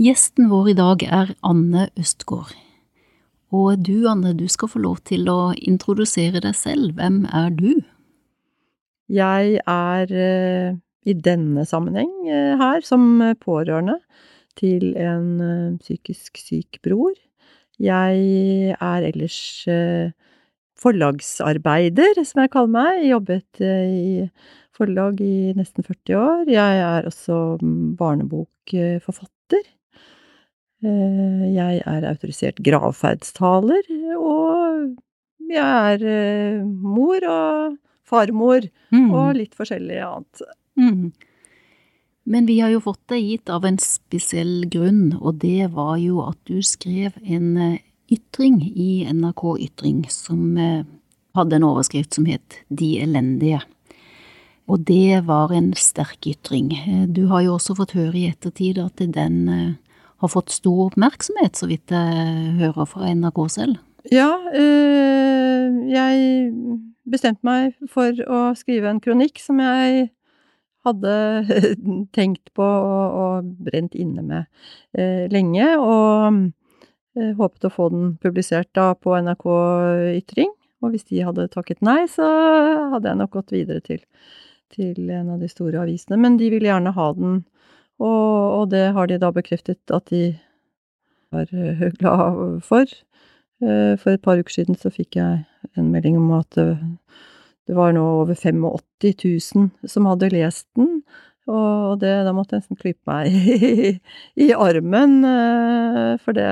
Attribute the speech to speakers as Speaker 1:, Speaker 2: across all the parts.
Speaker 1: Gjesten vår i dag er Anne Østgård. Og du, Anne, du skal få lov til å introdusere deg selv. Hvem er du?
Speaker 2: Jeg er eh, i denne sammenheng eh, her som pårørende til en eh, psykisk syk bror. Jeg er ellers forlagsarbeider, som jeg kaller meg. Jeg jobbet i forlag i nesten 40 år. Jeg er også mm, barnebokforfatter. Eh, jeg er autorisert gravferdstaler, og jeg er eh, mor og farmor mm. og litt forskjellig annet. Mm.
Speaker 1: Men vi har jo fått deg hit av en spesiell grunn, og det var jo at du skrev en eh, ytring i NRK Ytring som hadde en overskrift som het De elendige. Og det var en sterk ytring. Du har jo også fått høre i ettertid at den har fått stor oppmerksomhet, så vidt jeg hører fra NRK selv?
Speaker 2: Ja, øh, jeg bestemte meg for å skrive en kronikk som jeg hadde tenkt på og, og brent inne med øh, lenge, og øh, håpet å få den publisert da på NRK Ytring. Og hvis de hadde takket nei, så hadde jeg nok gått videre til, til en av de store avisene. Men de ville gjerne ha den og, og, det har de da bekreftet at de var eh, glad for. Eh, for et par uker siden så fikk jeg en melding om at eh, det var nå over 85 000 som hadde lest den. Og det, da måtte jeg nesten klype meg i, i, armen, for det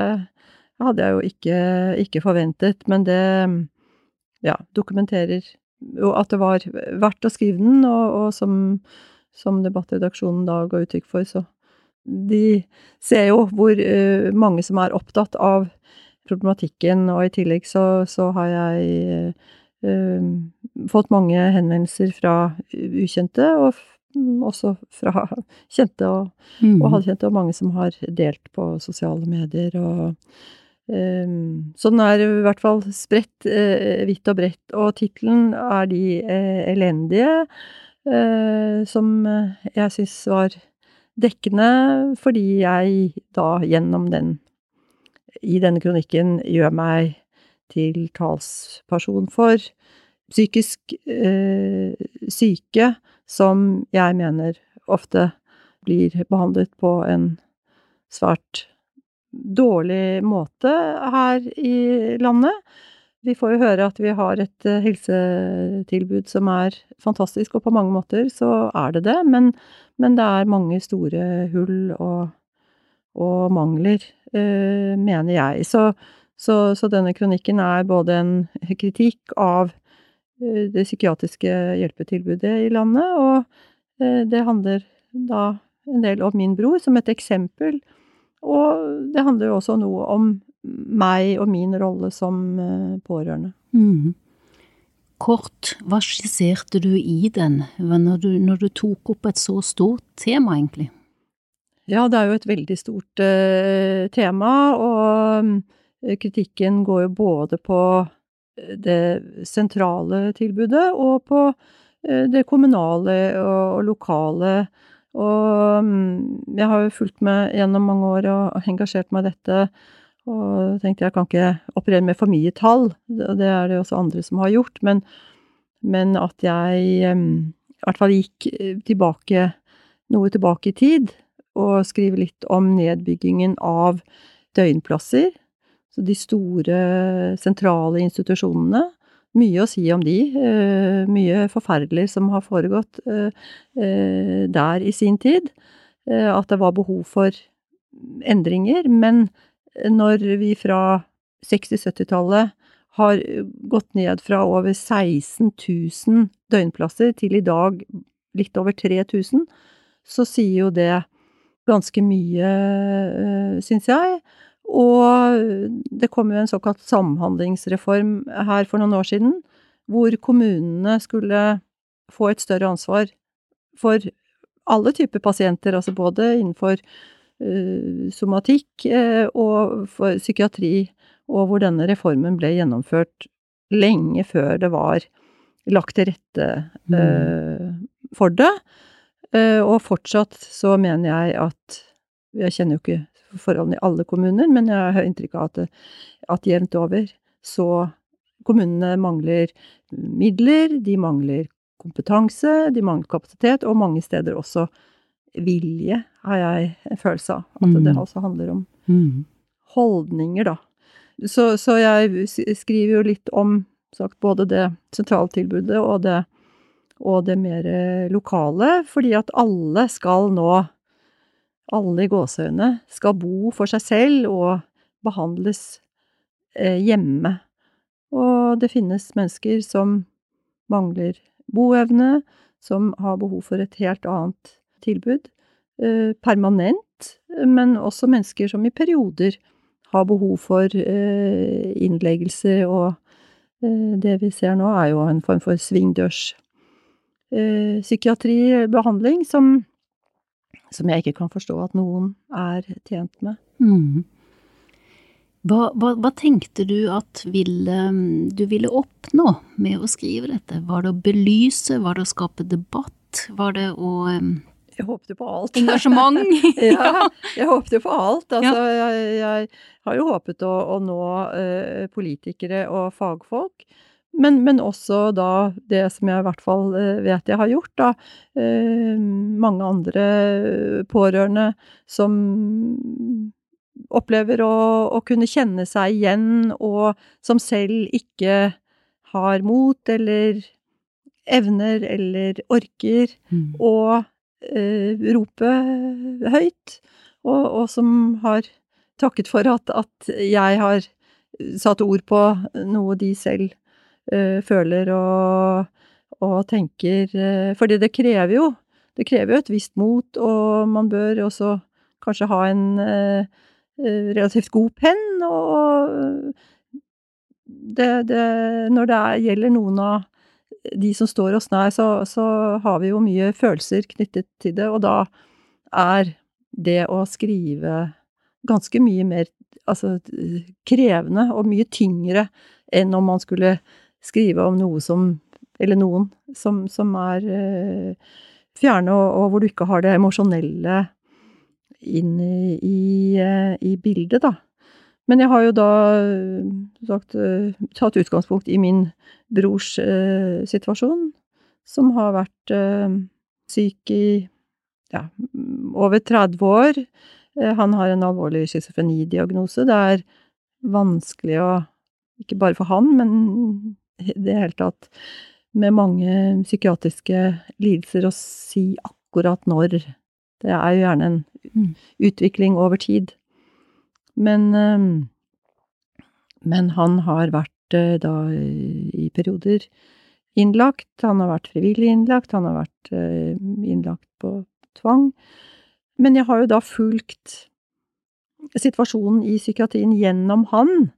Speaker 2: hadde jeg jo ikke, ikke forventet. Men det ja, dokumenterer jo at det var verdt å skrive den, og, og som som debattredaksjonen da ga uttrykk for, så de ser jo hvor uh, mange som er opptatt av problematikken, og i tillegg så, så har jeg uh, fått mange henvendelser fra ukjente, og også fra kjente og, mm. og halvkjente, og mange som har delt på sosiale medier og um, Så den er i hvert fall spredt, uh, vidt og bredt, og tittelen er De elendige. Eh, som eh, jeg syns var dekkende, fordi jeg da gjennom den, i denne kronikken, gjør meg til talsperson for psykisk eh, syke som jeg mener ofte blir behandlet på en svært dårlig måte her i landet. Vi får jo høre at vi har et eh, helsetilbud som er fantastisk, og på mange måter så er det det, men, men det er mange store hull og, og mangler, eh, mener jeg. Så, så, så, denne kronikken er både en kritikk av eh, det psykiatriske hjelpetilbudet i landet, og eh, det handler da en del om min bror som et eksempel, og det handler også noe om meg og min rolle som eh, pårørende. Mm.
Speaker 1: Kort, hva skisserte du i den når du, når du, tok opp et så stort tema, egentlig?
Speaker 2: Ja, det er jo et veldig stort uh, tema, og uh, kritikken går jo både på det sentrale tilbudet og på uh, det kommunale og, og lokale. Og um, jeg har jo fulgt med gjennom mange år og engasjert meg i dette og tenkte jeg kan ikke operere med for mye tall, og det er det også andre som har gjort, men, men at jeg i hvert fall gikk eh, tilbake, noe tilbake i tid, og skrive litt om nedbyggingen av døgnplasser. Så de store sentrale institusjonene. Mye å si om de. Eh, mye forferdelig som har foregått eh, der i sin tid. At det var behov for endringer. Men når vi fra 60-70-tallet har gått ned fra over 16 000 døgnplasser til i dag litt over 3000, så sier jo det ganske mye, syns jeg. Og det kom jo en såkalt samhandlingsreform her for noen år siden, hvor kommunene skulle få et større ansvar for alle typer pasienter, altså både innenfor somatikk uh, og for psykiatri, og hvor denne reformen ble gjennomført lenge før det var lagt til rette mm. for det. og fortsatt så mener jeg at Jeg kjenner jo ikke forholdene i alle kommuner, men jeg har inntrykk av at, at jevnt over så kommunene mangler midler, de mangler kompetanse, de mangler kapasitet, og mange steder også vilje, har jeg en følelse av. At mm. det også handler om mm. holdninger, da. Så, så, jeg skriver jo litt om sagt, både det sentraltilbudet og det, og det mer lokale, fordi at alle skal nå alle i gåseøyne skal bo for seg selv og behandles eh, hjemme. Og det finnes mennesker som mangler boevne, som har behov for et helt annet tilbud, eh, permanent, men også mennesker som i perioder har behov for eh, innleggelse, og det vi ser nå er jo en form for svingdørs psykiatribehandling som som jeg ikke kan forstå at noen er tjent med. Mm.
Speaker 1: Hva, hva, hva, tenkte du at ville, du ville oppnå med å skrive dette? Var det å belyse, var det å skape debatt, var det å
Speaker 2: jeg håpet jo på alt.
Speaker 1: Engasjement?
Speaker 2: ja, jeg håpet jo på alt. Altså, ja. jeg, jeg, har jo håpet å, å nå uh, politikere og fagfolk. Men, men, også da det som jeg i hvert fall eh, vet jeg har gjort, da. Eh, mange andre pårørende som opplever å, å, kunne kjenne seg igjen, og som selv ikke har mot eller evner eller orker mm. å eh, rope høyt, og, og, som har takket for at, at jeg har satt ord på noe de selv uh, føler og, og tenker uh, Fordi det krever jo det krever jo et visst mot, og man bør også kanskje ha en uh, relativt god penn, og det, det, når det er, gjelder noen av de som står oss nær, så, så, har vi jo mye følelser knyttet til det, og da er det å skrive ganske mye mer altså, krevende og mye tyngre enn om man skulle skrive om noe som Eller noen som, som er eh, fjerne, og, og, hvor du ikke har det emosjonelle inn i, i, i, bildet, da. Men jeg har jo da sagt, eh, tatt utgangspunkt i min brors eh, situasjon, som har vært eh, syk i ja, over 30 år. Eh, han har en alvorlig schizofrenidiagnose. Det er vanskelig å Ikke bare for han, men i det hele tatt med mange psykiatriske lidelser å si akkurat når. Det er jo gjerne en mm. utvikling over tid. Men, ehm, men han har vært eh, da i perioder innlagt, han har vært frivillig innlagt, han har vært eh, innlagt på tvang. Men jeg har jo da fulgt situasjonen i psykiatrien gjennom han,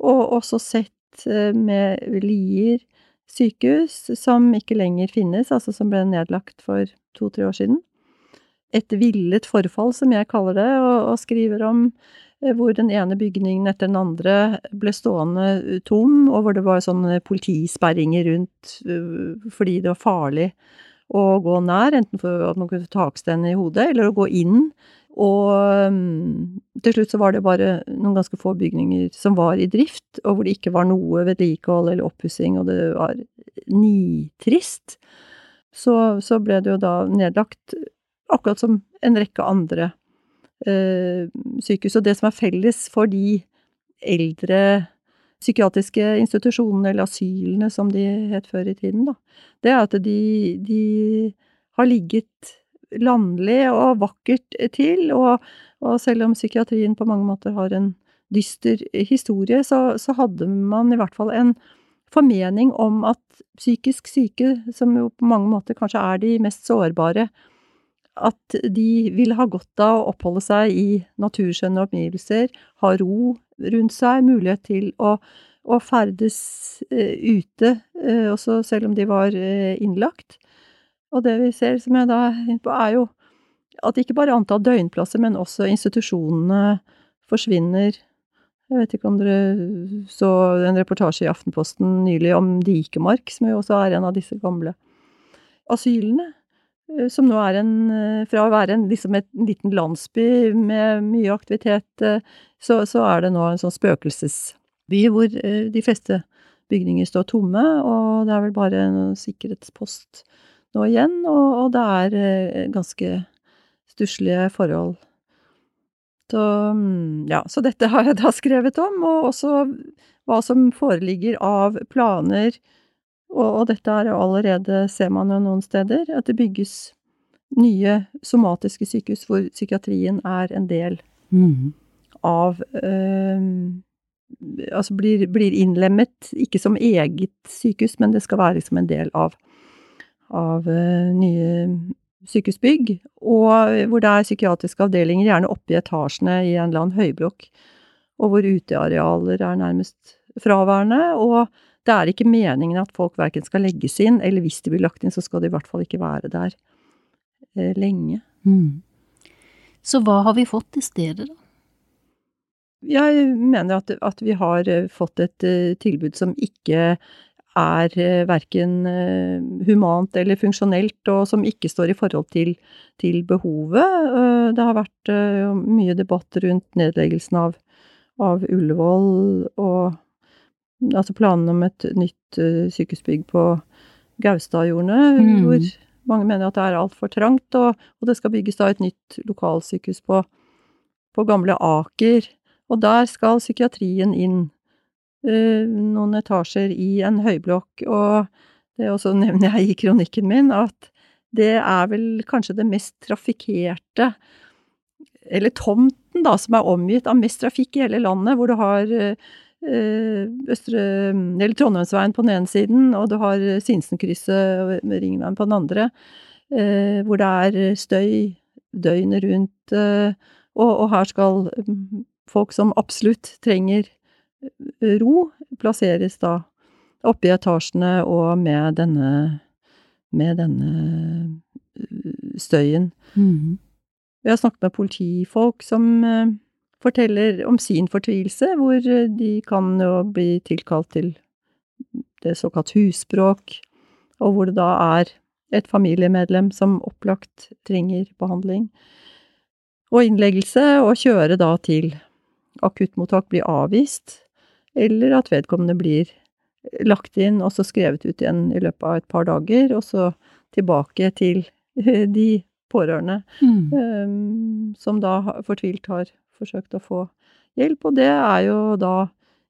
Speaker 2: og også sett Eh, med Lier sykehus, som ikke lenger finnes, altså som ble nedlagt for to–tre år siden. Et villet forfall, som jeg kaller det, og, og skriver om hvor den ene bygningen etter den andre ble stående tom, og hvor det var sånne politisperringer rundt eh, fordi det var farlig å gå nær, enten for at man kunne ta takstein i hodet, eller å gå inn og um, til slutt så var det bare noen ganske få bygninger som var i drift, og hvor det ikke var noe vedlikehold eller oppussing, og det var nitrist. Så, så ble det jo da nedlagt, akkurat som en rekke andre eh, sykehus. Og det som er felles for de eldre psykiatriske institusjonene, eller asylene som de het før i tiden, da, det er at de, de har ligget landlig og vakkert til, og, og, selv om psykiatrien på mange måter har en dyster historie, så, så hadde man i hvert fall en formening om at psykisk syke, som jo på mange måter kanskje er de mest sårbare, at de vil ha godt av å oppholde seg i naturskjønne omgivelser, ha ro rundt seg, mulighet til å, å ferdes uh, ute, uh, også selv om de var uh, innlagt. Og det vi ser, som jeg da er inne på, er jo at ikke bare antall døgnplasser, men også institusjonene forsvinner. Jeg vet ikke om dere så en reportasje i Aftenposten nylig om Dikemark, som jo også er en av disse gamle asylene. Eh, som nå er en eh, Fra å være en, liksom en liten landsby med mye aktivitet, eh, så, så, er det nå en sånn spøkelsesby hvor de fleste bygninger står tomme, og det er vel bare en sikkerhetspost nå igjen, og, og det er ganske stusslige forhold. Så, mm, ja, så dette har jeg da skrevet om, og også hva som foreligger av planer og, og dette er jo allerede, ser man jo noen steder, at det bygges nye somatiske sykehus hvor psykiatrien er en del mm. av eh, Altså blir, blir, innlemmet, ikke som eget sykehus, men det skal være liksom en del av, av eh, nye sykehusbygg. Og hvor det er psykiatriske avdelinger, gjerne oppe i etasjene i en eller annen høyblokk. Og hvor utearealer er nærmest fraværende. og det er ikke meningen at folk verken skal legges inn, eller hvis de blir lagt inn, så skal de i hvert fall ikke være der eh, lenge. Mm.
Speaker 1: Så hva har vi fått i stedet, da?
Speaker 2: Jeg mener at, at vi har eh, fått et uh, tilbud som ikke er uh, verken uh, humant eller funksjonelt, og som ikke står i forhold til, til behovet. det har vært mye debatt rundt nedleggelsen av, av Ullevål og altså planen om et nytt uh, sykehusbygg på Gaustadjordene, mm. hvor mange mener at det er altfor trangt, og, og, det skal bygges da et nytt lokalsykehus på, på Gamle Aker. Og der skal psykiatrien inn. Uh, noen etasjer i en høyblokk. Og det også nevner jeg i kronikken min, at det er vel kanskje det mest trafikkerte Eller tomten, da, som er omgitt av mest trafikk i hele landet, hvor du har uh, Østre, eller Trondheimsveien på den ene siden, og du har Sinsenkrysset med Ringveien på den andre, eh, hvor det er støy døgnet rundt, eh, og, og her skal mm, folk som absolutt trenger ro, plasseres da oppe i etasjene og med denne, med denne støyen. Mm. Jeg har snakket med politifolk som forteller om sin fortvilelse, hvor eh, de kan jo bli tilkalt til det såkalt husspråk, og hvor det da er et familiemedlem som opplagt trenger behandling. Og innleggelse, og kjøre da til akuttmottak blir avvist, eller at vedkommende blir lagt inn og så skrevet ut igjen i løpet av et par dager, og så tilbake til de pårørende, mm. um, som da fortvilt har forsøkt å få hjelp, og det er jo da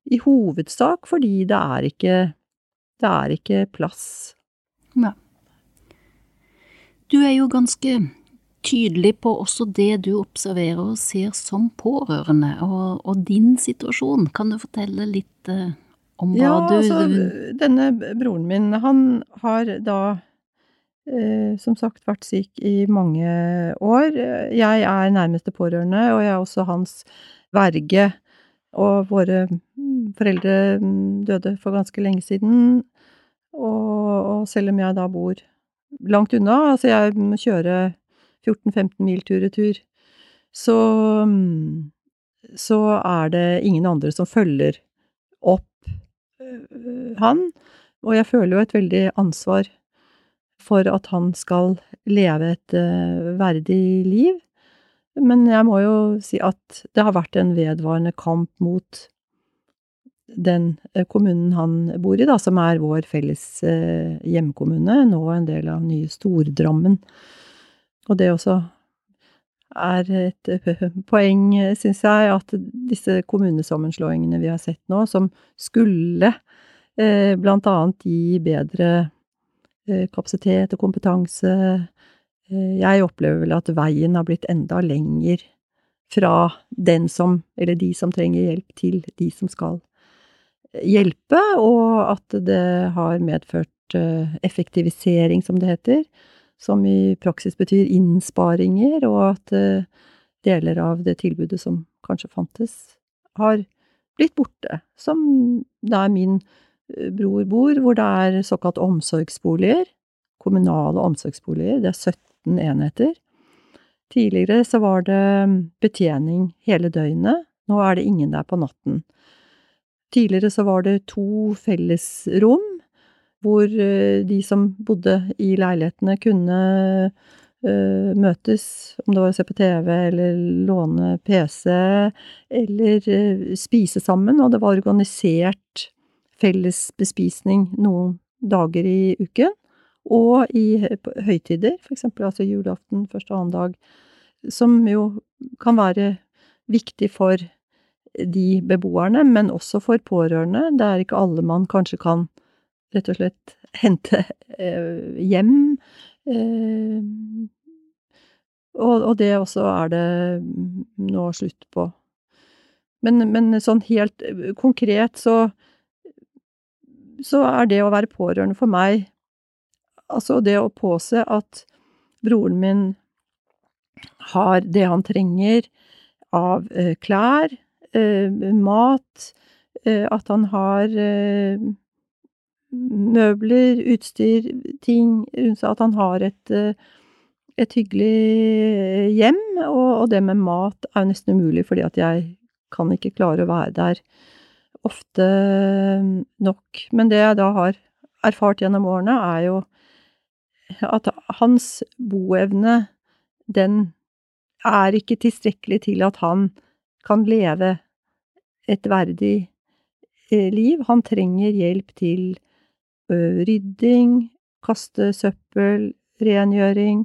Speaker 2: i hovedsak fordi det er ikke det er ikke plass. Ja.
Speaker 1: Du er jo ganske tydelig på også det du observerer og ser som pårørende, og, og din situasjon. Kan du fortelle litt eh, om hva
Speaker 2: ja,
Speaker 1: du
Speaker 2: Ja, altså, denne broren min, han har da som sagt vært syk i mange år. Jeg er nærmeste pårørende, og jeg er også hans verge. Og våre mm, foreldre mm, døde for ganske lenge siden. Og, og selv om jeg da bor langt unna, altså jeg må kjøre 14-15 mil tur-retur, så, mm, så er det ingen andre som følger opp øh, han. Og jeg føler jo et veldig ansvar for at han skal leve et uh, verdig liv. Men jeg må jo si at det har vært en vedvarende kamp mot den uh, kommunen han bor i, da, som er vår felles uh, hjemkommune, nå en del av nye Stordrammen. Og det også er et poeng, syns jeg, at disse kommunesammenslåingene vi har sett nå, som skulle eh, blant annet gi bedre eh, kapasitet og kompetanse eh, Jeg opplever vel at veien har blitt enda lenger fra den som, eller de som trenger hjelp, til de som skal hjelpe, og at det har medført eh, effektivisering, som det heter som i praksis betyr innsparinger, og at deler av det tilbudet som kanskje fantes, har blitt borte. Som da er min uh, bror bor, hvor det er såkalt omsorgsboliger. Kommunale omsorgsboliger. Det er 17 enheter. Tidligere så var det mm, betjening hele døgnet. Nå er det ingen der på natten. Tidligere så var det to fellesrom hvor eh, de som bodde i leilighetene kunne uh, møtes, om det var å se på TV eller låne PC, eller uh, spise sammen, og det var organisert felles bespisning noen dager i uken. Og i høytider, for eksempel altså julaften, første og annen dag, som jo kan være viktig for de beboerne, men også for pårørende. Det er ikke alle man kanskje kan rett og slett hente eh, hjem. Eh, og, og, det også er det nå slutt på. Men, men sånn helt eh, konkret så så er det å være pårørende for meg Altså det å påse at broren min har det han trenger av eh, klær, eh, mat, eh, at han har møbler, utstyr, ting at han har et, et hyggelig hjem. Og, og, det med mat er jo nesten umulig, fordi at jeg kan ikke klare å være der ofte nok. Men det jeg da har erfart gjennom årene, er jo at hans boevne, den er ikke tilstrekkelig til at han kan leve et verdig eh, liv. Han trenger hjelp til rydding, kaste søppel, rengjøring,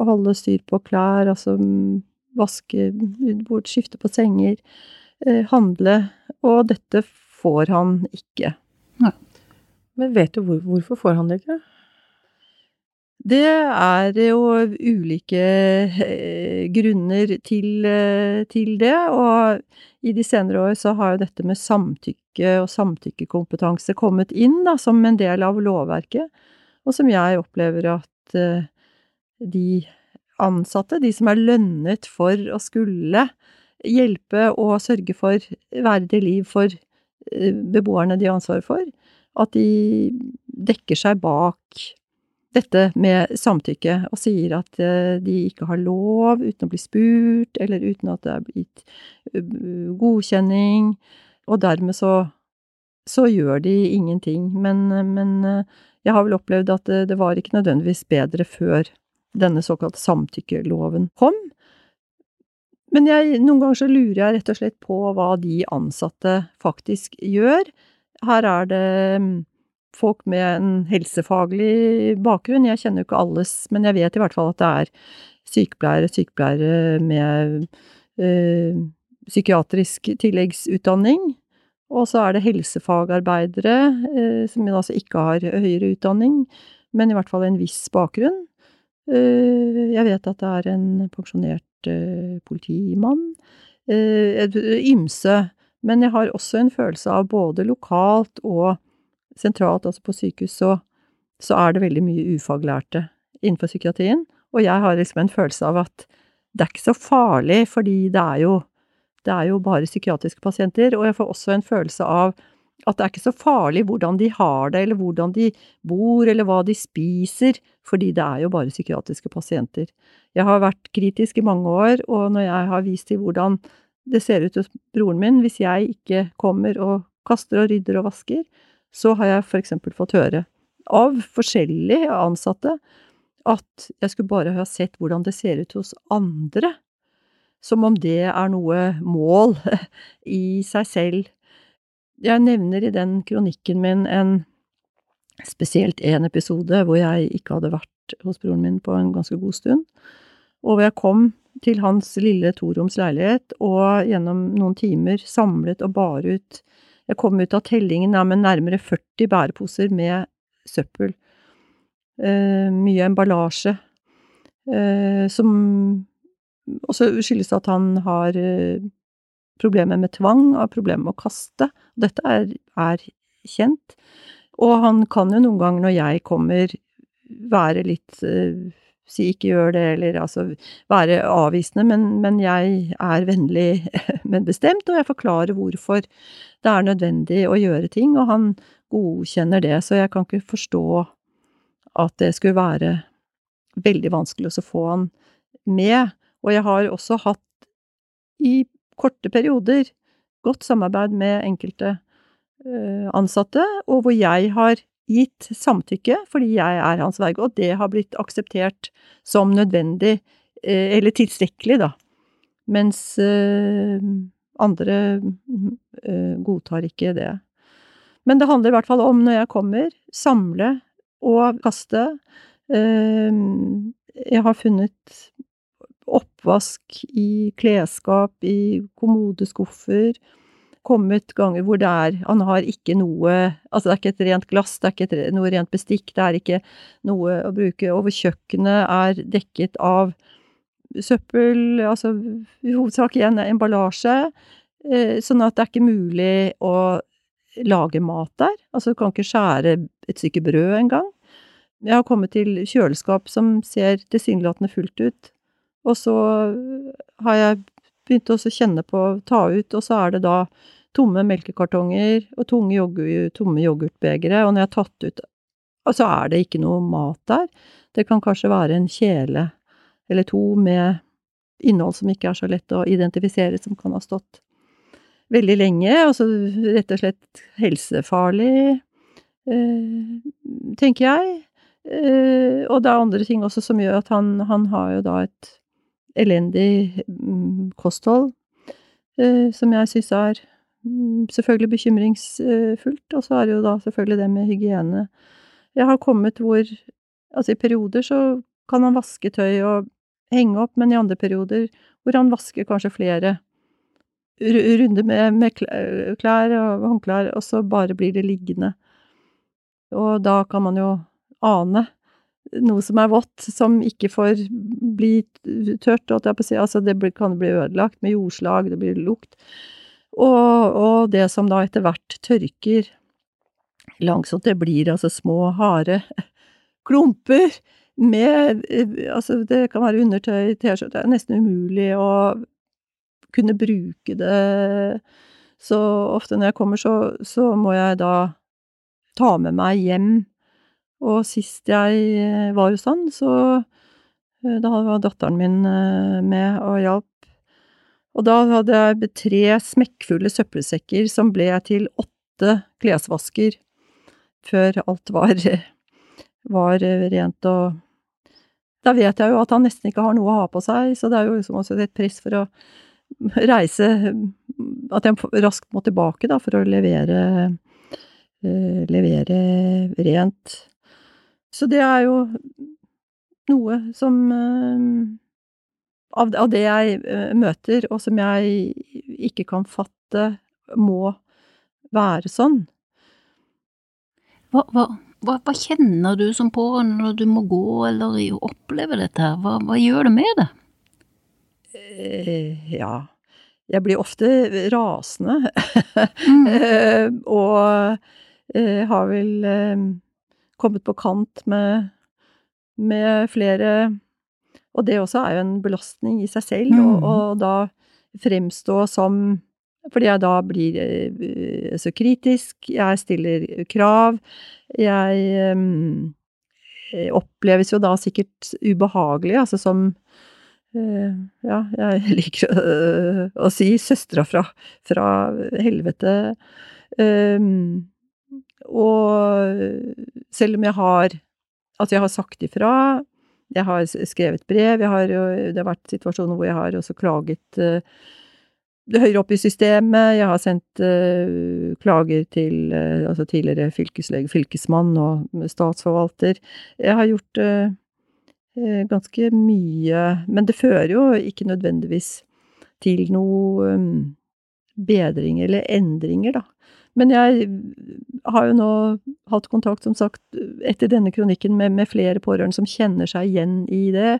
Speaker 2: holde styr på klær, altså vaske bord, skifte på senger, handle, og dette får han ikke.
Speaker 3: Nei. Men vet du hvor, hvorfor får han det ikke?
Speaker 2: Det er jo ulike grunner til, til, det, og i de senere år så har jo dette med samtykke og samtykkekompetanse kommet inn da, som en del av lovverket, og som jeg opplever at de ansatte, de som er lønnet for å skulle hjelpe og sørge for verdig liv for beboerne de har ansvaret for, at de dekker seg bak dette med samtykke, og sier at eh, de ikke har lov uten å bli spurt, eller uten at det er blitt eh, godkjenning, og dermed så, så gjør de ingenting. Men, men, eh, jeg har vel opplevd at det, det var ikke nødvendigvis bedre før denne såkalte samtykkeloven kom. Men jeg, noen ganger så lurer jeg rett og slett på hva de ansatte faktisk gjør. Her er det folk med en helsefaglig bakgrunn. Jeg kjenner jo ikke alles, men jeg vet i hvert fall at det er sykepleiere, sykepleiere med øh, psykiatrisk tilleggsutdanning. Og så er det helsefagarbeidere øh, som altså ikke har høyere utdanning, men i hvert fall en viss bakgrunn. Uh, jeg vet at det er en pensjonert politimann. Ymse. Men jeg har også en følelse av både lokalt og sentralt, altså på sykehus, så, så er det veldig mye ufaglærte innenfor psykiatrien. Og jeg har liksom en følelse av at det er ikke så farlig, fordi det er jo, det er jo bare psykiatriske pasienter. Og jeg får også en følelse av at det er ikke så farlig hvordan de har det, eller hvordan de bor, eller hva de spiser, fordi det er jo bare psykiatriske pasienter. Jeg har vært kritisk i mange år, og når jeg har vist til hvordan det ser ut hos broren min, hvis jeg ikke kommer og kaster og rydder og vasker, så har jeg for eksempel fått høre av forskjellige ansatte at jeg skulle bare ha sett hvordan det ser ut hos andre, som om det er noe mål i seg selv. Jeg nevner i den kronikken min en spesielt en episode hvor jeg ikke hadde vært hos broren min på en ganske god stund, og hvor jeg kom til hans lille toroms leilighet, og gjennom noen timer samlet og bar ut Jeg kom ut av tellingen med nærmere 40 bæreposer med søppel. Eh, mye emballasje. Eh, som også skyldes at han har eh, problemer med tvang, har problemer med å kaste. Dette er, er kjent. Og han kan jo noen ganger når jeg kommer, være litt uh, Si ikke gjør det, eller altså være avvisende, men, men jeg er vennlig, men bestemt, og jeg forklarer hvorfor det er nødvendig å gjøre ting, og han godkjenner det, så jeg kan ikke forstå at det skulle være veldig vanskelig å få han med. Og jeg har også hatt i korte perioder godt samarbeid med enkelte uh, ansatte, og hvor jeg har gitt samtykke fordi jeg er hans verge, og det har blitt akseptert som nødvendig, uh, eller tilstrekkelig, da. Mens uh, andre godtar ikke det. Men det handler i hvert fall om, når jeg kommer, samle og kaste. Jeg har funnet oppvask i klesskap, i kommodeskuffer. Kommet ganger hvor det er Han har ikke noe Altså, det er ikke et rent glass, det er ikke et, noe rent bestikk, det er ikke noe å bruke. Over kjøkkenet er dekket av søppel, altså i hovedsak igjen emballasje. Eh, sånn at det er ikke mulig å lage mat der. Altså, du kan ikke skjære et stykke brød engang. Jeg har kommet til kjøleskap som ser tilsynelatende fullt ut, og så har jeg begynt å kjenne på, ta ut, og så er det da tomme melkekartonger og tomme, yoghurt, tomme yoghurtbegre, og når jeg har tatt ut, så er det ikke noe mat der. Det kan kanskje være en kjele eller to med innhold som ikke er så lett å identifisere, som kan ha stått veldig lenge, altså rett og slett helsefarlig, eh, tenker jeg. Eh, og det er andre ting også som gjør at han, han har jo da et elendig mm, kosthold, eh, som jeg syns er mm, selvfølgelig bekymringsfullt. Og så er det jo da selvfølgelig det med hygiene. Jeg har kommet hvor Altså, i perioder så kan han vaske tøy og henge opp, men i andre perioder hvor han vasker kanskje flere runder med, med klær og håndklær, og så bare blir det liggende. Og da kan man jo ane noe som er vått, som ikke får bli tørt, altså det kan bli ødelagt med jordslag, det blir lukt, og, og det som da etter hvert tørker langsomt, det blir altså små, harde klumper med Altså, det kan være undertøy, T-skjorte, det er nesten umulig å kunne bruke det. Så ofte når jeg kommer, så, så må jeg da ta med meg hjem og sist jeg eh, var hos han, så eh, Da var datteren min eh, med og hjalp. Og da hadde jeg tre smekkfulle søppelsekker som ble til åtte klesvasker før alt var, var rent og Da vet jeg jo at han nesten ikke har noe å ha på seg, så det er jo liksom også et press for å reise At jeg raskt må tilbake, da, for å levere levere rent. Så det er jo noe som eh, av, av det jeg eh, møter, og som jeg ikke kan fatte må være sånn.
Speaker 1: Hva, hva, hva, hva kjenner du som pårørende når du må gå eller oppleve dette her? Hva, hva gjør det med det?
Speaker 2: Eh, ja, jeg blir ofte rasende. mm. og har vel kommet på kant med, med flere Og det også er jo en belastning i seg selv, mm. og, og da fremstå som fordi jeg da blir uh, så kritisk, jeg stiller krav, jeg um, oppleves jo da sikkert ubehagelig, altså som uh, Ja, jeg liker å, uh, å si søstera fra, fra helvete. Um, og selv om jeg har Altså, jeg har sagt ifra, jeg har skrevet brev, har, det har vært situasjoner hvor jeg har også klaget uh, høyere opp i systemet, jeg har sendt uh, klager til uh, altså tidligere fylkeslege, fylkesmann og statsforvalter. Jeg har gjort uh, ganske mye Men det fører jo ikke nødvendigvis til noe um, bedring eller endringer, da. Men jeg har jo nå hatt kontakt, som sagt, etter denne kronikken med, med flere pårørende som kjenner seg igjen i det.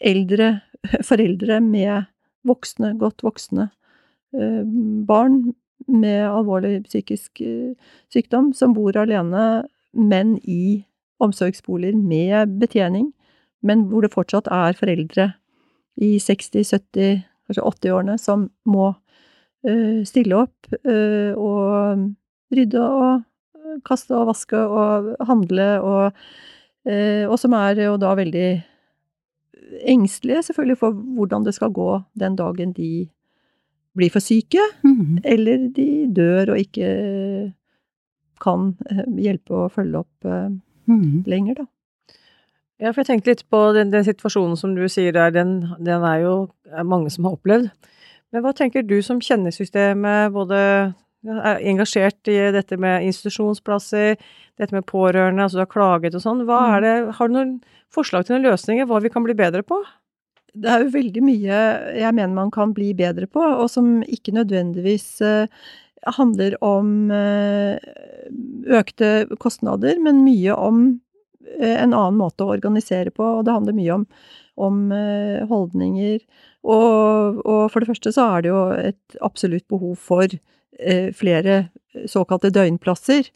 Speaker 2: Eldre foreldre med voksne, godt voksne eh, barn med alvorlig psykisk eh, sykdom som bor alene, men i omsorgsboliger med betjening, men hvor det fortsatt er foreldre i 60-, 70-, kanskje 80-årene som må eh, stille opp uh, og rydde og kaste og vaske og handle og uh, Og som er jo da veldig engstelige, selvfølgelig, for hvordan det skal gå den dagen de blir for syke, mm. eller de dør og ikke kan hjelpe å følge opp mm. lenger, da.
Speaker 3: Ja, for jeg tenkte litt på den, den situasjonen som du sier der, den, den er jo er mange som har opplevd. Men hva tenker du som kjenner systemet, både er engasjert i dette med institusjonsplasser, dette med pårørende, altså du har klaget og sånn. Hva er mm. det, har du noen forslag til noen løsninger, hva vi kan bli bedre på?
Speaker 2: Det er jo veldig mye jeg mener man kan bli bedre på, og som ikke nødvendigvis uh, handler om uh, økte kostnader, men mye om Eh, en annen måte å organisere på, og det handler mye om, om eh, holdninger. Og, og, for det første så er det jo et absolutt behov for eh, flere såkalte døgnplasser.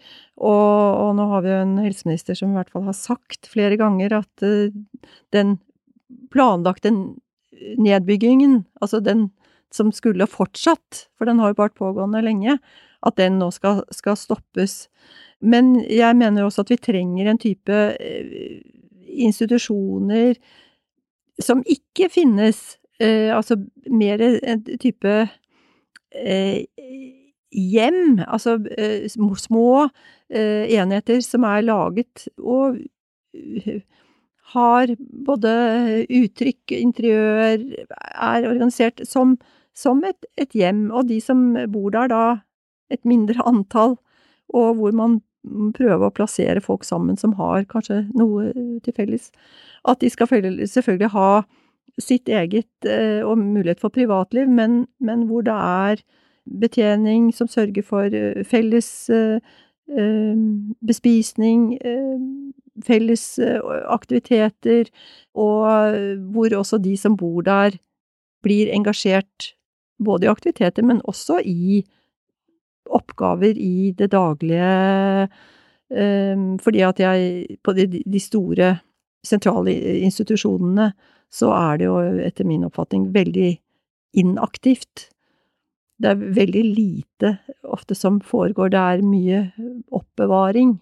Speaker 2: Og, og, nå har vi jo en helseminister som i hvert fall har sagt flere ganger at den planlagte nedbyggingen, altså den som skulle fortsatt, for den har jo vært pågående lenge, at den nå skal, skal stoppes. Men jeg mener også at vi trenger en type eh, institusjoner som ikke finnes, eh, altså mer en type eh, hjem, altså små enheter som er laget og har både uttrykk, interiør, er organisert som, som et, et, hjem, og de som bor der da, et mindre antall, og hvor man prøver å plassere folk sammen som har kanskje noe til felles. At de skal selvfølgelig ha sitt eget eh, og mulighet for privatliv, men, men, hvor det er betjening som sørger for eh, felles eh, bespisning, felles aktiviteter, og hvor også de som bor der, blir engasjert både i aktiviteter, men også i oppgaver i det daglige Fordi at jeg På de, store sentrale institusjonene så er det jo etter min oppfatning veldig inaktivt. Det er veldig lite ofte som foregår, det er mye oppbevaring.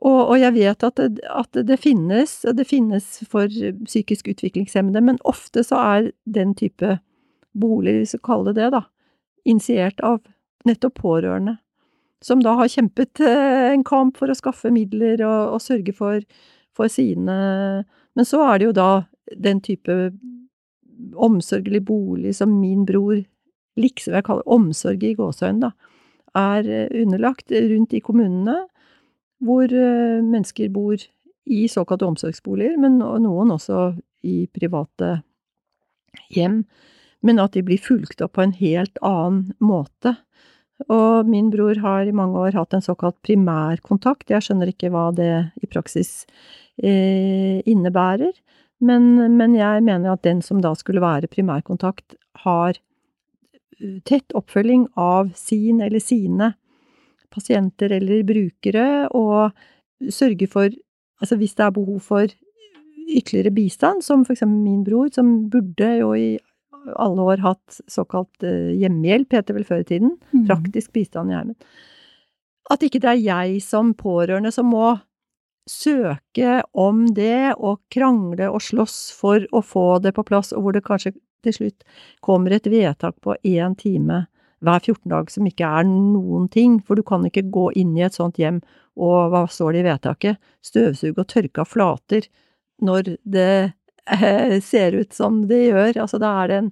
Speaker 2: Og, og jeg vet at det, at det finnes, og det finnes for psykisk utviklingshemmede, men ofte så er den type boliger, hvis vi kalle det det, da, initiert av nettopp pårørende, som da har kjempet eh, en kamp for å skaffe midler og, og sørge for, for, sine Men så er det jo da den type omsorgelig bolig som min bror liksom jeg kaller omsorg i gåseøynene, er eh, underlagt rundt i kommunene, hvor eh, mennesker bor i såkalte omsorgsboliger, men noen også i private hjem. Men at de blir fulgt opp på en helt annen måte. Og min bror har i mange år hatt en såkalt primærkontakt. Jeg skjønner ikke hva det i praksis eh, innebærer, men, men, jeg mener at den som da skulle være primærkontakt, har tett oppfølging av sin eller sine pasienter eller brukere, og sørge for Altså hvis det er behov for ytterligere bistand, som eksempel min bror, som burde jo i alle år hatt såkalt uh, hjemmehjelp, heter vel før i tiden. Mm. Praktisk bistand i heimen. At ikke det er jeg som pårørende som må søke om det og krangle og slåss for å få det på plass, og hvor det kanskje til slutt kommer et vedtak på én time hver 14 dag som ikke er noen ting, for du kan ikke gå inn i et sånt hjem og hva står det i vedtaket, støvsuge og tørke av flater når det Eh, ser ut som det gjør. Altså da er det en,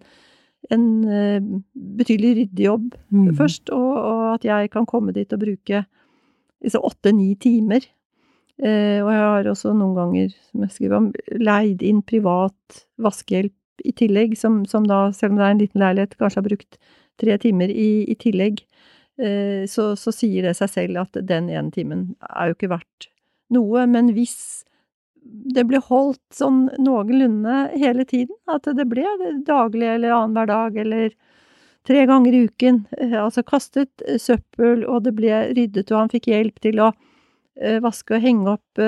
Speaker 2: en eh, betydelig ryddejobb mm. først, og, og, at jeg kan komme dit og bruke åtte-ni timer Eh, og jeg har også noen ganger, som jeg skriver om, leid inn privat vaskehjelp i tillegg, som, som da, selv om det er en liten leilighet, kanskje har brukt tre timer i, i tillegg. Eh, så, så sier det seg selv at den ene timen er jo ikke verdt noe. Men hvis det ble holdt sånn noenlunde hele tiden, at det ble daglig eller annenhver dag eller tre ganger i uken, eh, altså kastet søppel, og det ble ryddet, og han fikk hjelp til å eh, vaske og henge opp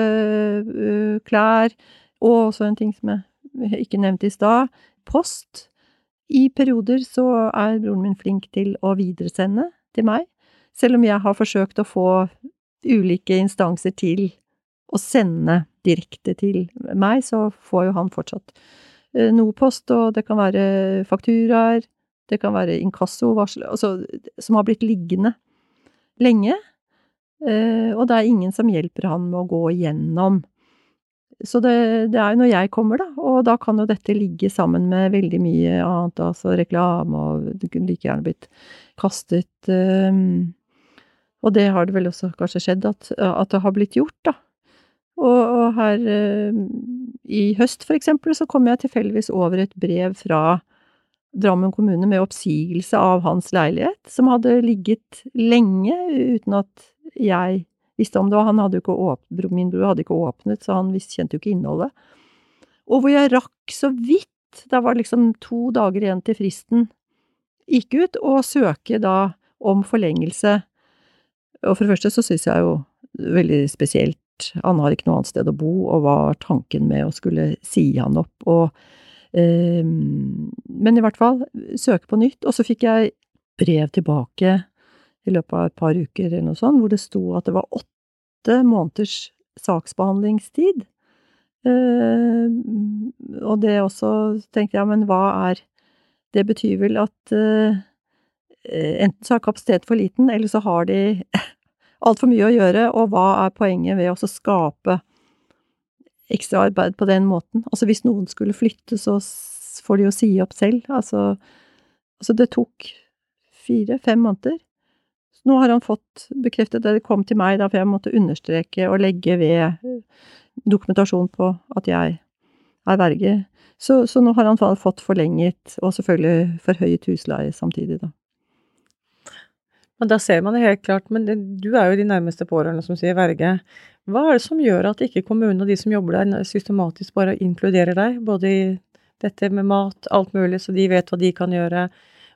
Speaker 2: klær, og også en ting som jeg ikke nevnte i stad, post. I perioder så er broren min flink til å videresende til meg, selv om jeg har forsøkt å få ulike instanser til å sende direkte til meg, så får jo han fortsatt eh, noe post, og det kan være fakturaer, det kan være inkassovarsel, altså som har blitt liggende lenge, eh, og det er ingen som hjelper han med å gå igjennom. Så det, det er jo når jeg kommer, da, og da kan jo dette ligge sammen med veldig mye annet, altså reklame, og det kunne like gjerne blitt kastet um, Og det har det vel også kanskje skjedd at, at det har blitt gjort, da. Og, og her um, i høst, for eksempel, så kom jeg tilfeldigvis over et brev fra Drammen kommune med oppsigelse av hans leilighet, som hadde ligget lenge uten at jeg visste om det, og han hadde jo ikke åpnet, min bror hadde ikke åpnet, så han kjente jo ikke innholdet. Og hvor jeg rakk så vidt, det var liksom to dager igjen til fristen gikk ut, å søke da om forlengelse. Og for det første så synes jeg jo veldig spesielt han har ikke noe annet sted å bo, og hva var tanken med å skulle si han opp, og eh, Men i hvert fall, søke på nytt, og så fikk jeg brev tilbake i løpet av et par uker eller noe sånt, hvor det sto at det var åtte måneders saksbehandlingstid. Uh, og det også tenkte jeg, men hva er Det betyr vel at uh, enten så er kapasitet for liten, eller så har de altfor mye å gjøre, og hva er poenget ved å skape ekstra arbeid på den måten? Altså hvis noen skulle flytte, så får de jo si opp selv. Altså, altså det tok fire-fem måneder. Nå har han fått bekreftet det, det kom til meg da, for jeg måtte understreke og legge ved dokumentasjon på at jeg er verge. Så, så nå har han fått forlenget, og selvfølgelig forhøyet husleie samtidig, da.
Speaker 3: Men da ser man det helt klart. Men det, du er jo de nærmeste pårørende som sier verge. Hva er det som gjør at ikke kommunen og de som jobber der, systematisk bare inkluderer deg? Både i dette med mat, alt mulig, så de vet hva de kan gjøre.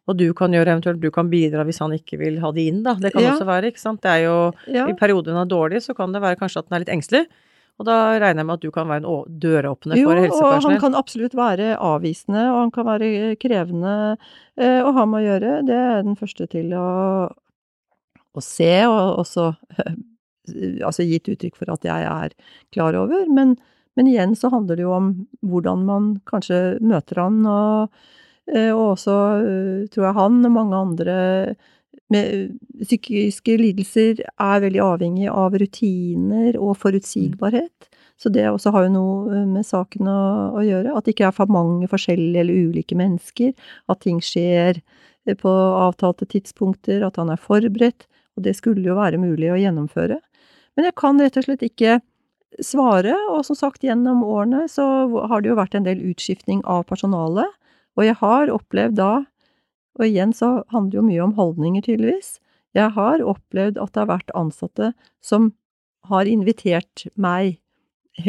Speaker 3: Og du kan gjøre eventuelt du kan bidra hvis han ikke vil ha de inn, da. Det kan ja. også være, ikke sant. Det er jo ja. I perioder hun er dårlig, så kan det være kanskje at den er litt engstelig. Og da regner jeg med at du kan være en døråpner for helsepersonell?
Speaker 2: Jo, og han kan absolutt være avvisende, og han kan være krevende eh, å ha med å gjøre. Det er den første til å, å se, og også altså gitt uttrykk for at jeg er klar over. Men, men, igjen så handler det jo om hvordan man kanskje møter han, og, eh, og også eh, tror jeg han og mange andre med psykiske lidelser er veldig avhengig av rutiner og forutsigbarhet. Så det også har jo noe eh, med saken å, å, gjøre. At det ikke er for mange forskjellige eller ulike mennesker. At ting skjer på avtalte tidspunkter. At han er forberedt. Og det skulle jo være mulig å gjennomføre. Men jeg kan rett og slett ikke svare, og som sagt, gjennom årene så har det jo vært en del utskiftning av personalet, og jeg har opplevd da, og igjen så handler det jo mye om holdninger, tydeligvis, jeg har opplevd at det har vært ansatte som har invitert meg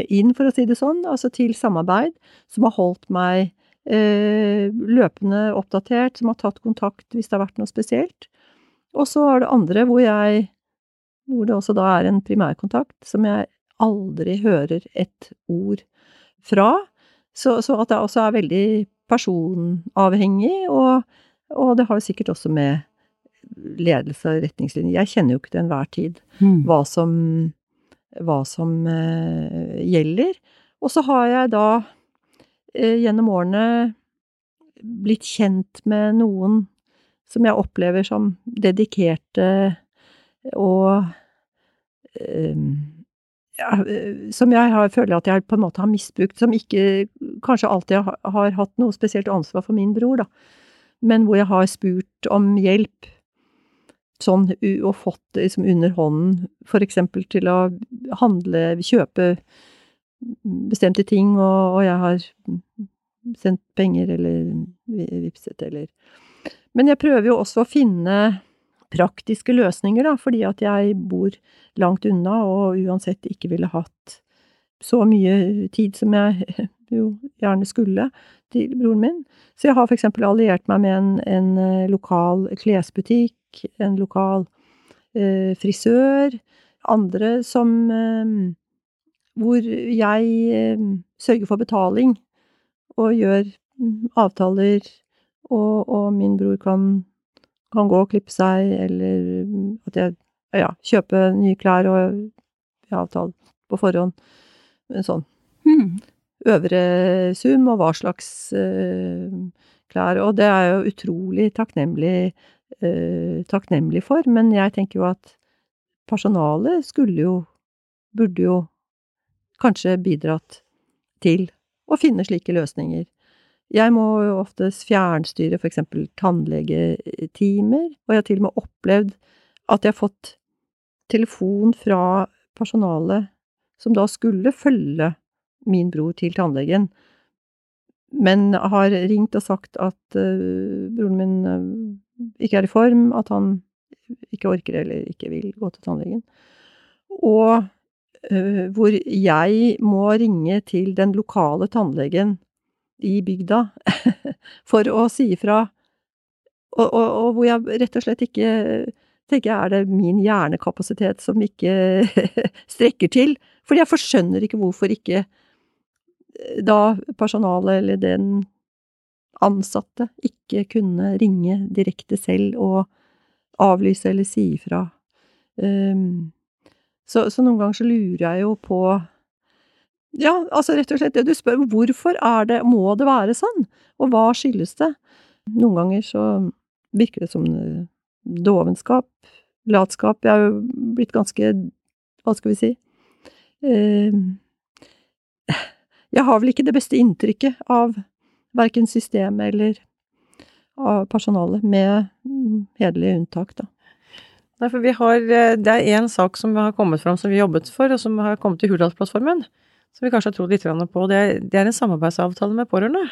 Speaker 2: inn, for å si det sånn, altså til samarbeid, som har holdt meg eh, løpende oppdatert, som har tatt kontakt hvis det har vært noe spesielt. Og så er det andre hvor jeg hvor det også da er en primærkontakt som jeg aldri hører et ord fra. Så, så at det også er veldig personavhengig, og, og, det har jo sikkert også med ledelse og retningslinjer Jeg kjenner jo ikke til enhver tid mm. hva som, hva som uh, gjelder. Og så har jeg da uh, gjennom årene blitt kjent med noen som jeg opplever som dedikerte og ehm, ja, som jeg har, føler at jeg på en måte har misbrukt, som ikke kanskje alltid har, hatt noe spesielt ansvar for min bror, da, men hvor jeg har spurt om hjelp. sånn og fått det liksom under hånden, for eksempel til å handle, kjøpe bestemte ting, og, og jeg har sendt penger eller vipset eller Men jeg prøver jo også å finne praktiske løsninger, da, fordi at jeg bor langt unna og uansett ikke ville hatt så mye tid som jeg jo gjerne skulle til broren min. Så jeg har eksempel alliert meg med en, en eh, lokal klesbutikk, en lokal eh, frisør, andre som eh, Hvor jeg eh, sørger for betaling og gjør mm, avtaler, og, og min bror kan, kan, gå og klippe seg, eller mm, at jeg ja, kjøper nye klær og avtale på forhånd. Sånn. Mm øvre sum, og hva slags uh, klær. Og det er jeg jo utrolig takknemlig, uh, takknemlig for, men jeg tenker jo at personalet skulle jo, burde jo kanskje bidratt til å finne slike løsninger. Jeg må jo oftest fjernstyre for eksempel tannlegetimer, og jeg har til og med opplevd at jeg har fått telefon fra personalet som da skulle følge min bror til tannlegen, men har ringt og sagt at uh, broren min uh, ikke er i form, at han ikke orker eller ikke vil gå til tannlegen. Og uh, hvor jeg må ringe til den lokale tannlegen i bygda for å si ifra, og, og, og, hvor jeg rett og slett ikke tenker jeg er det min hjernekapasitet som ikke strekker til, fordi jeg forskjønner ikke hvorfor ikke da personalet eller den ansatte ikke kunne ringe direkte selv og avlyse eller si ifra. Um, så, så, noen ganger så lurer jeg jo på Ja, altså rett og slett det du spør, hvorfor er det, må det være sånn, og hva skyldes det? Noen ganger så virker det som eh, dovenskap, latskap. Jeg er jo blitt ganske, hva skal vi si, um, jeg har vel ikke det beste inntrykket av verken systemet eller av personalet, med hederlige unntak, da.
Speaker 3: Nei, for vi har, eh, Det er én sak som har kommet fram som vi jobbet for, og som har kommet i Hurdalsplattformen, som vi kanskje har trodd litt på. Det er, det er en samarbeidsavtale med pårørende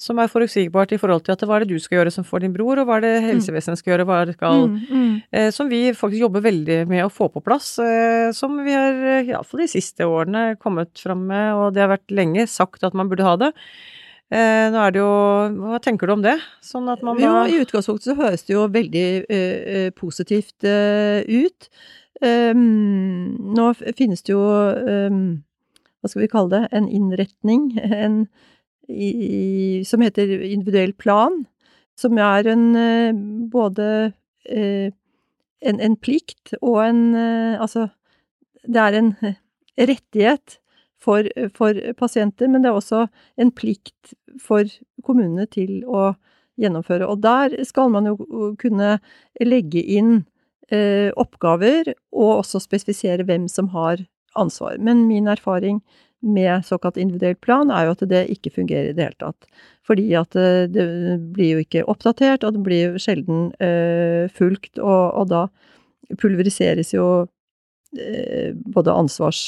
Speaker 3: som er forutsigbart i forhold til at hva er det du skal gjøre som får din bror, og hva er det mm. helsevesenet skal gjøre, hva er det skal mm, mm. Eh, Som vi faktisk jobber veldig med å få på plass, eh, som vi har eh, iallfall de siste årene kommet fram med, og det har vært lenge sagt at man burde ha det. Eh, nå er det jo Hva tenker du om det? Sånn at man
Speaker 2: da Jo, i utgangspunktet så høres det jo veldig eh, positivt uh, ut. Um, nå finnes det jo um, Hva skal vi kalle det? En innretning. En i, som heter individuell plan, som er en eh, både eh, en, en, plikt og en eh, Altså, det er en rettighet for, for, pasienter, men det er også en plikt for kommunene til å gjennomføre. Og der skal man jo kunne legge inn oppgaver, og også spesifisere hvem som har ansvar. Men min erfaring med såkalt individuell plan, er jo at det ikke fungerer i det hele tatt. Fordi at eh, det blir jo ikke oppdatert, og det blir jo sjelden uh, fulgt, og, og, da pulveriseres jo uh, både ansvars...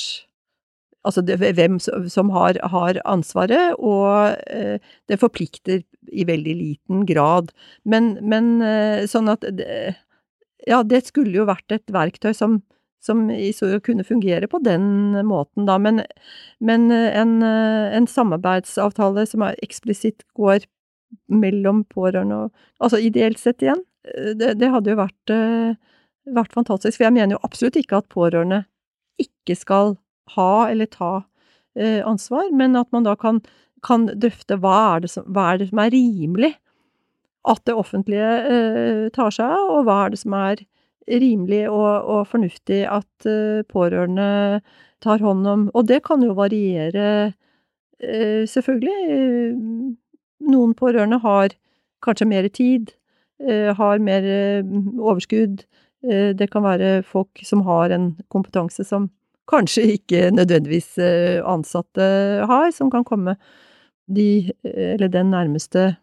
Speaker 2: Altså det, hvem som har, har ansvaret, og uh, det forplikter i veldig liten grad. Men, men sånn at det, Ja, det skulle jo vært et verktøy som som kunne fungere på den måten, da. Men, men eh, en, eh, en, samarbeidsavtale som eksplisitt går mellom pårørende og Altså ideelt sett igjen, eh, det, det hadde jo vært, vært, fantastisk. For jeg mener jo absolutt ikke at pårørende ikke skal ha eller ta ansvar, men at man da kan, kan drøfte hva er, som, hva er, det som er rimelig at det offentlige tar seg av, og hva er det som er rimelig og, og fornuftig at uh, pårørende tar hånd om Og det kan jo variere, uh, selvfølgelig. Noen pårørende har kanskje mer tid, har mer overskudd. det kan være folk som har en kompetanse som kanskje ikke nødvendigvis ansatte har, som kan komme de, eller den nærmeste,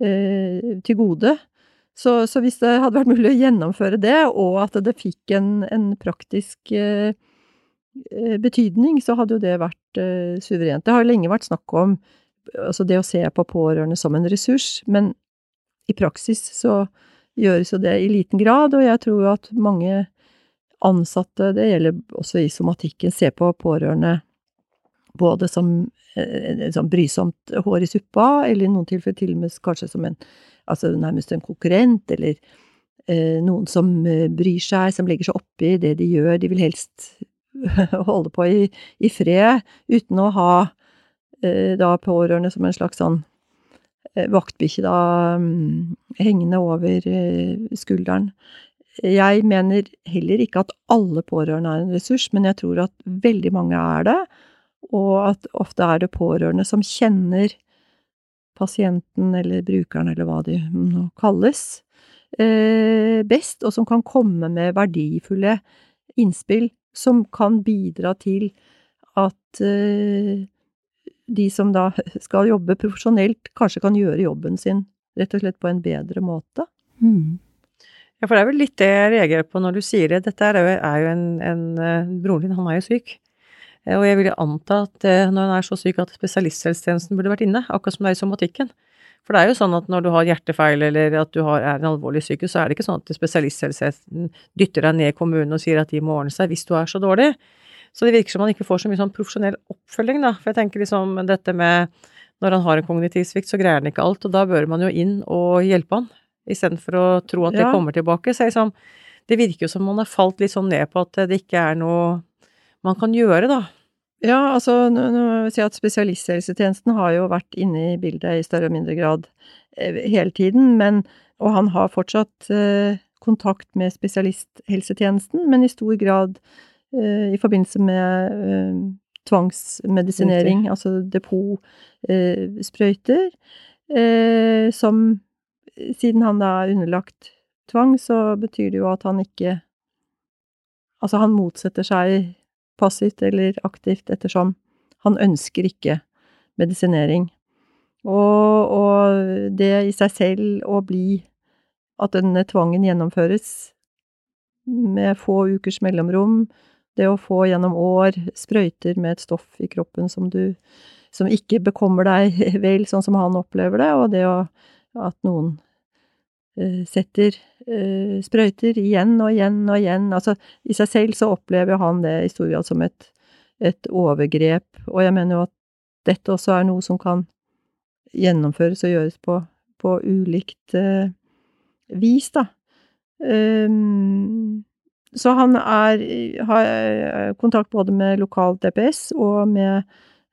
Speaker 2: til gode. Så, så, hvis det hadde vært mulig å gjennomføre det, og at det fikk en, en praktisk eh, eh betydning, så hadde jo det vært eh, suverent. Det har lenge vært snakk om altså det å se på pårørende som en ressurs, men i praksis så gjøres jo det i liten grad, og jeg tror at mange ansatte, det gjelder også i somatikken, ser på pårørende både som eh, sånn brysomt hår i suppa, eller i noen tilfeller til og med kanskje som en altså nærmest en konkurrent, eller eh, noen som eh, bryr seg, som legger seg oppi det de gjør. De vil helst holde på i, i fred, uten å ha eh, da pårørende som en slags sånn eh, vaktbikkje da um, hengende over eh, skulderen. Jeg mener heller ikke at alle pårørende er en ressurs, men jeg tror at veldig mange er det, og at ofte er det pårørende som kjenner pasienten eller brukeren eller hva de nå kalles, eh, best, og som kan komme med verdifulle innspill som kan bidra til at eh, de som da skal jobbe profesjonelt, kanskje kan gjøre jobben sin rett og slett på en bedre måte. Mm.
Speaker 3: Ja, for det er vel litt det jeg reagerer på når du sier det. Dette er jo, er jo en, en eh, Broren din, han er jo syk. Eh, og jeg vil anta at eh, når han er så syk at spesialisthelsetjenesten burde vært inne, akkurat som det er i somatikken. For det er jo sånn at når du har hjertefeil eller at du har, er en alvorlig syke, så er det ikke sånn at spesialisthelsetjenesten dytter deg ned i kommunen og sier at de må ordne seg hvis du er så dårlig. Så det virker som man ikke får så mye sånn profesjonell oppfølging, da. For jeg tenker liksom dette med når han har en kognitiv svikt, så greier han ikke alt, og da bør man jo inn og hjelpe han, istedenfor å tro at det ja. kommer tilbake. Så liksom, det virker jo som man har falt litt sånn ned på at det ikke er noe man kan gjøre, da?
Speaker 2: Ja, altså, nå vil jeg si at spesialisthelsetjenesten har jo vært inne i bildet i større og mindre grad eh, hele tiden, men Og han har fortsatt eh, kontakt med spesialisthelsetjenesten, men i stor grad eh, i forbindelse med eh, tvangsmedisinering, altså depotsprøyter, eh, som Siden han da er underlagt tvang, så betyr det jo at han ikke Altså, han motsetter seg passivt eller aktivt, ettersom han ønsker ikke medisinering. Og, og det i seg selv å bli At denne tvangen gjennomføres med få ukers mellomrom, det å få gjennom år sprøyter med et stoff i kroppen som du som ikke bekommer deg vel, sånn som han opplever det, og det å, at noen setter uh, sprøyter igjen og igjen og igjen. Altså, i seg selv så opplever han det i stor grad som et, et overgrep, og jeg mener jo at dette også er noe som kan gjennomføres og gjøres på, på ulikt uh, vis, da. Um, så han er, har kontakt både med lokal DPS og med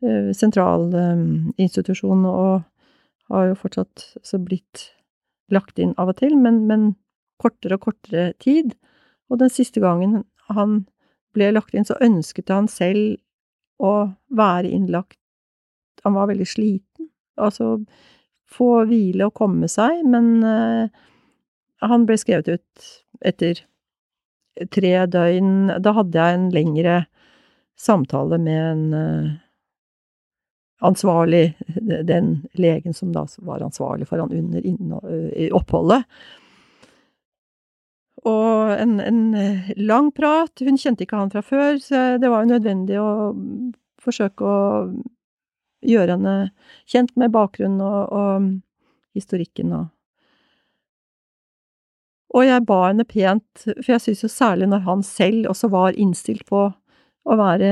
Speaker 2: uh, sentralinstitusjon, og har jo fortsatt så blitt lagt inn av og til, men, men kortere og kortere tid. Og den siste gangen han ble lagt inn, så ønsket han selv å være innlagt. Han var veldig sliten, altså få hvile og komme seg, men uh, han ble skrevet ut etter tre døgn. Da hadde jeg en lengre samtale med en uh, ansvarlig, den legen som da var ansvarlig for han under oppholdet. Og en, en, lang prat. Hun kjente ikke han fra før, så det var jo nødvendig å forsøke å gjøre henne kjent med bakgrunnen og, og historikken og Og jeg ba henne pent, for jeg syns jo særlig når han selv også var innstilt på å være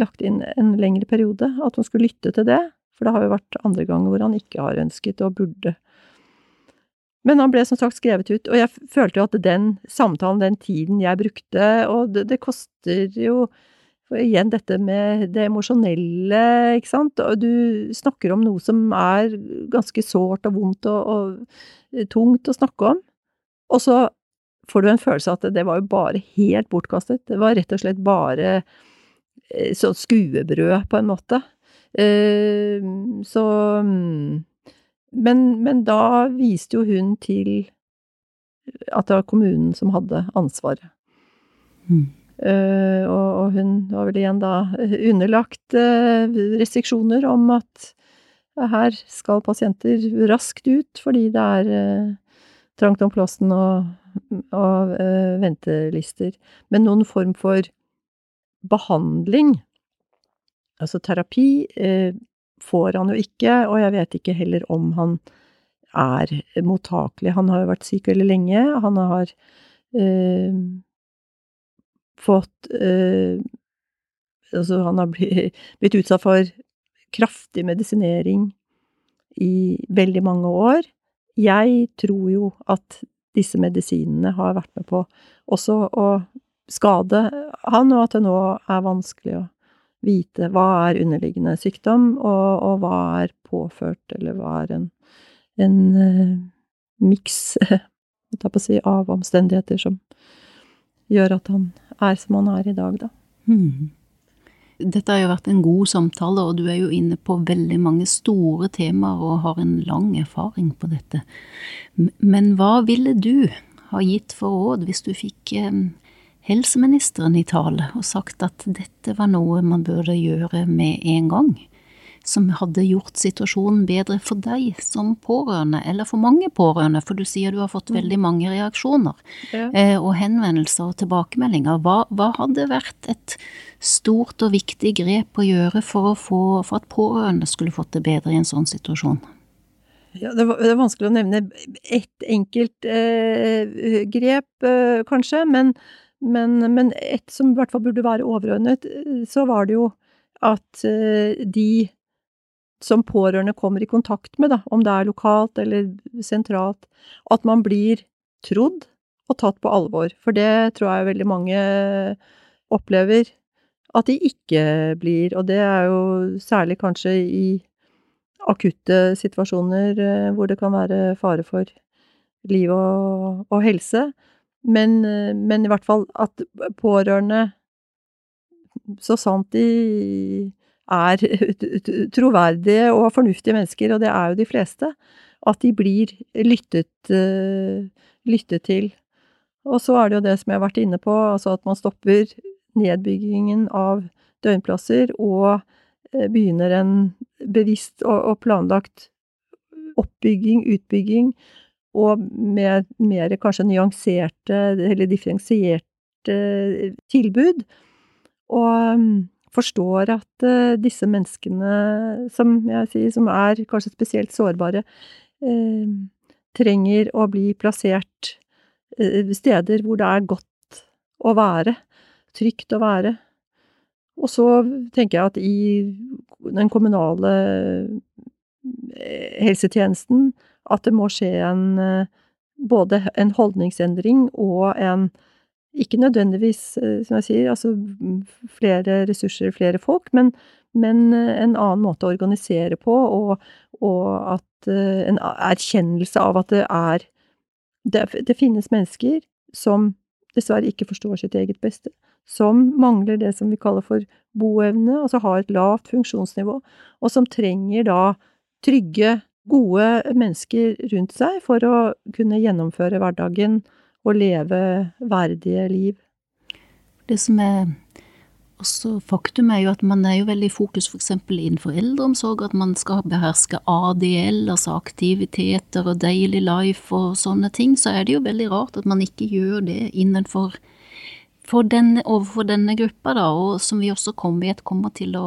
Speaker 2: lagt inn en lengre periode, at hun skulle lytte til det, for det har jo vært andre ganger hvor han ikke har ønsket og burde. Men han ble som sagt skrevet ut, og jeg følte jo at den samtalen, den tiden jeg brukte, og det, det koster jo igjen dette med det emosjonelle, ikke sant, og du snakker om noe som er ganske sårt og vondt og, og tungt å snakke om, og så får du en følelse av at det var jo bare helt bortkastet, det var rett og slett bare sånn skuebrød, på en måte. Eh, så mm, men, men da viste jo hun til at det var kommunen som hadde ansvaret. Mm. Uh, og, og, hun var vel igjen da underlagt uh, restriksjoner om at uh, her skal pasienter raskt ut fordi det er trangt om plassen og, og ventelister. Men noen form for behandling, altså terapi, uh, får han jo ikke, og jeg vet ikke heller om han er mottakelig. Han har jo vært syk veldig lenge. Han har eh, fått Altså, han har blitt, blitt utsatt for kraftig medisinering i veldig mange år. Jeg tror jo at disse medisinene har vært med på også å skade han, og at det nå er vanskelig å vite hva er underliggende sykdom, og, og hva er påført, eller hva er en, en uh, miks, si, av omstendigheter som gjør at han er som han er i dag, da. Hmm.
Speaker 1: Dette har jo vært en god samtale, og du er jo inne på veldig mange store temaer og har en lang erfaring på dette. Men hva ville du ha gitt for råd hvis du fikk eh, helseministeren i tale og sagt at dette var noe man burde gjøre med en gang? som hadde gjort situasjonen bedre for deg som pårørende, eller for mange pårørende, for du sier du har fått mm. veldig mange reaksjoner ja. eh, og henvendelser og tilbakemeldinger. Hva, hva, hadde vært et stort og viktig grep å gjøre for, å få, for at pårørende skulle fått det bedre i en sånn situasjon?
Speaker 2: Ja, det, er vanskelig å nevne ett enkelt eh, grep, eh, kanskje, men, men, men et som i hvert fall burde være overordnet, eh, så var det jo at eh, de som pårørende kommer i kontakt med, da, om det er lokalt eller sentralt, at man blir trodd og tatt på alvor. For det tror jeg veldig mange opplever at de ikke blir, og det er jo særlig kanskje i akutte situasjoner eh, hvor det kan være fare for liv og, og helse. Men, eh, men, i hvert fall at pårørende, så sant de er troverdige og fornuftige mennesker, og det er jo de fleste, at de blir lyttet, eh, lyttet til. Og så er det jo det som jeg har vært inne på, altså at man stopper nedbyggingen av døgnplasser og eh, begynner en bevisst og planlagt oppbygging, utbygging, og med mer kanskje nyanserte eller differensierte tilbud. Og forstår at uh, disse menneskene, som jeg sier, som er kanskje spesielt sårbare, uh, trenger å bli plassert uh, steder hvor det er godt å være, trygt å være. Og så tenker jeg at i den kommunale helsetjenesten at det må skje en både en holdningsendring og en ikke nødvendigvis, eh, som jeg sier, altså flere ressurser, flere folk, men, men eh, en annen måte å organisere på, og, og at eh, en erkjennelse av at det er det, det, finnes mennesker som dessverre ikke forstår sitt eget beste, som mangler det som vi kaller for boevne, altså har et lavt funksjonsnivå, og som trenger da trygge, gode mennesker rundt seg for å kunne gjennomføre hverdagen og leve verdige liv.
Speaker 1: Det som er også faktum er jo at man er jo veldig i fokus f.eks. innenfor eldreomsorg, at man skal beherske ADL, altså aktiviteter og daily life og sånne ting, så er det jo veldig rart at man ikke gjør det innenfor denne, overfor denne gruppa, da, og som vi også kommer, vet kommer til å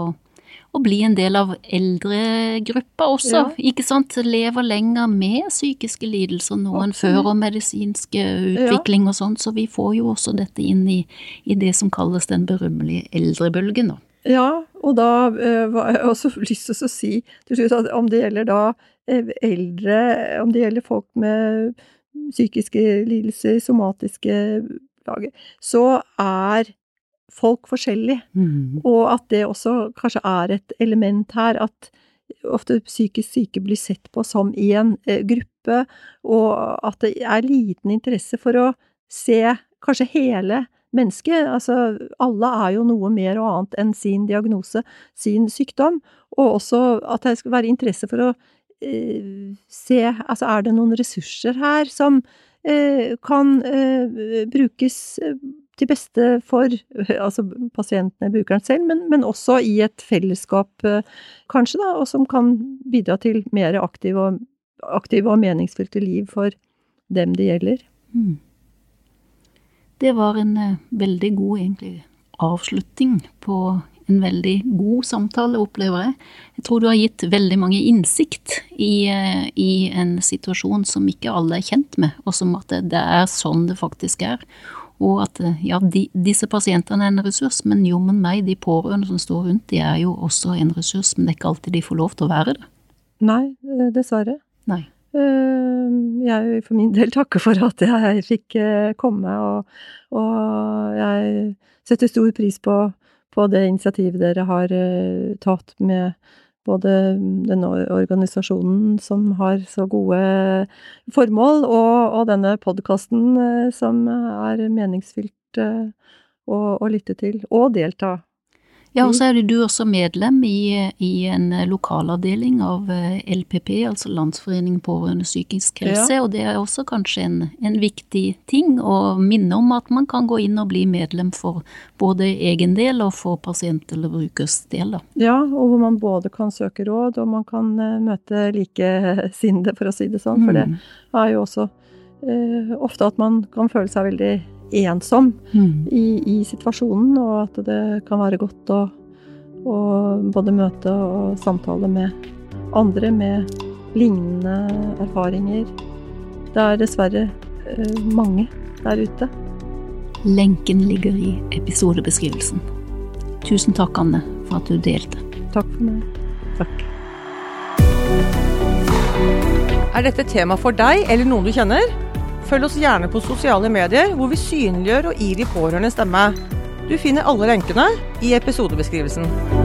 Speaker 1: å bli en del av eldregruppa også, ja. ikke sant. Lever lenger med psykiske lidelser, noen før og medisinske utvikling ja. og sånt, så vi får jo også dette inn i, i det som kalles den berømmelige eldrebølgen, da.
Speaker 2: Ja, og da har jeg også lyst til å si til slutt at om det gjelder da eldre, om det gjelder folk med psykiske lidelser, somatiske plager, så er folk forskjellig. Mm. Og at det også kanskje er et element her, at ofte psykisk syke blir sett på som i en eh, gruppe, og at det er liten interesse for å se kanskje hele mennesket. Altså, alle er jo noe mer og annet enn sin diagnose, sin sykdom, og også at det skal være interesse for å eh, se Altså, er det noen ressurser her som eh, kan eh, brukes eh, til beste for altså pasientene, brukeren selv, men, men, også i et fellesskap, eh, kanskje, da, og som kan bidra til mer aktive og, aktive og meningsfylte liv for dem det gjelder.
Speaker 1: Mm. Det var en eh, veldig god, egentlig, avslutning på en veldig god samtale, opplever jeg. Jeg tror du har gitt veldig mange innsikt i, eh, i en situasjon som ikke alle er kjent med, og som at det er sånn det faktisk er. Og at eh, ja, de, disse pasientene er en ressurs, men jommen meg, de pårørende som står rundt, de er jo også en ressurs, men det er ikke alltid de får lov til å være det.
Speaker 2: Nei, eh, dessverre.
Speaker 1: Nei.
Speaker 2: Jeg for min del takker for at jeg fikk komme, og, og jeg setter stor pris på på det initiativet dere har eh, tatt med både denne organisasjonen som har så gode formål, og, og denne podkasten eh, som er meningsfylt eh, å, å lytte til og delta
Speaker 1: ja, og så er du også medlem i, i en lokalavdeling av eh, LPP, altså Landsforeningen pårørende psykisk helse, ja. og det er også kanskje en, en, viktig ting å minne om at man kan gå inn og bli medlem for både egen del og for pasient- eller brukers del. Da.
Speaker 2: Ja, og hvor man både kan søke råd og man kan uh, møte likesinnede, for å si det sånn, for mm. det er jo også eh, ofte at man kan føle seg veldig ensom mm. i, i, situasjonen, og at det kan være godt å, å, både møte og samtale med andre med lignende erfaringer. Det er dessverre uh, mange der ute.
Speaker 1: Lenken ligger i episodebeskrivelsen. Tusen takk, Anne, for at du delte.
Speaker 2: Takk for meg.
Speaker 1: Takk.
Speaker 3: Er dette tema for deg eller noen du kjenner? Følg oss gjerne på sosiale medier, hvor vi synliggjør og gir de pårørende stemme. Du finner alle lenkene i episodebeskrivelsen.